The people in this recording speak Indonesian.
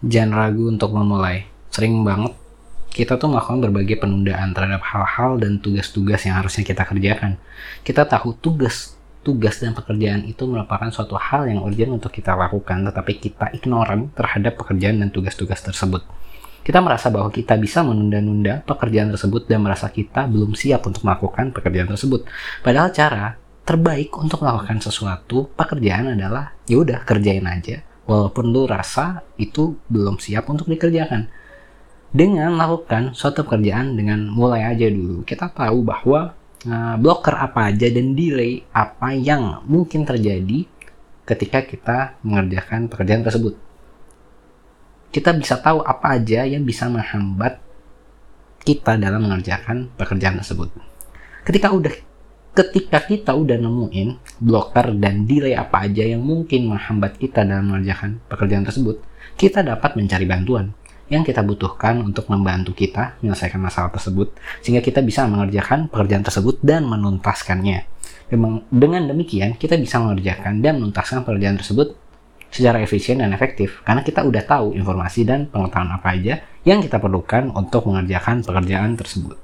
Jangan ragu untuk memulai. Sering banget kita tuh melakukan berbagai penundaan terhadap hal-hal dan tugas-tugas yang harusnya kita kerjakan. Kita tahu tugas tugas dan pekerjaan itu merupakan suatu hal yang urgent untuk kita lakukan, tetapi kita ignoran terhadap pekerjaan dan tugas-tugas tersebut. Kita merasa bahwa kita bisa menunda-nunda pekerjaan tersebut dan merasa kita belum siap untuk melakukan pekerjaan tersebut. Padahal cara terbaik untuk melakukan sesuatu pekerjaan adalah ya udah kerjain aja walaupun lu rasa itu belum siap untuk dikerjakan. Dengan melakukan suatu pekerjaan dengan mulai aja dulu kita tahu bahwa uh, blocker apa aja dan delay apa yang mungkin terjadi ketika kita mengerjakan pekerjaan tersebut. Kita bisa tahu apa aja yang bisa menghambat kita dalam mengerjakan pekerjaan tersebut. Ketika udah ketika kita udah nemuin blocker dan delay apa aja yang mungkin menghambat kita dalam mengerjakan pekerjaan tersebut, kita dapat mencari bantuan yang kita butuhkan untuk membantu kita menyelesaikan masalah tersebut sehingga kita bisa mengerjakan pekerjaan tersebut dan menuntaskannya. Memang dengan demikian kita bisa mengerjakan dan menuntaskan pekerjaan tersebut secara efisien dan efektif karena kita udah tahu informasi dan pengetahuan apa aja yang kita perlukan untuk mengerjakan pekerjaan tersebut.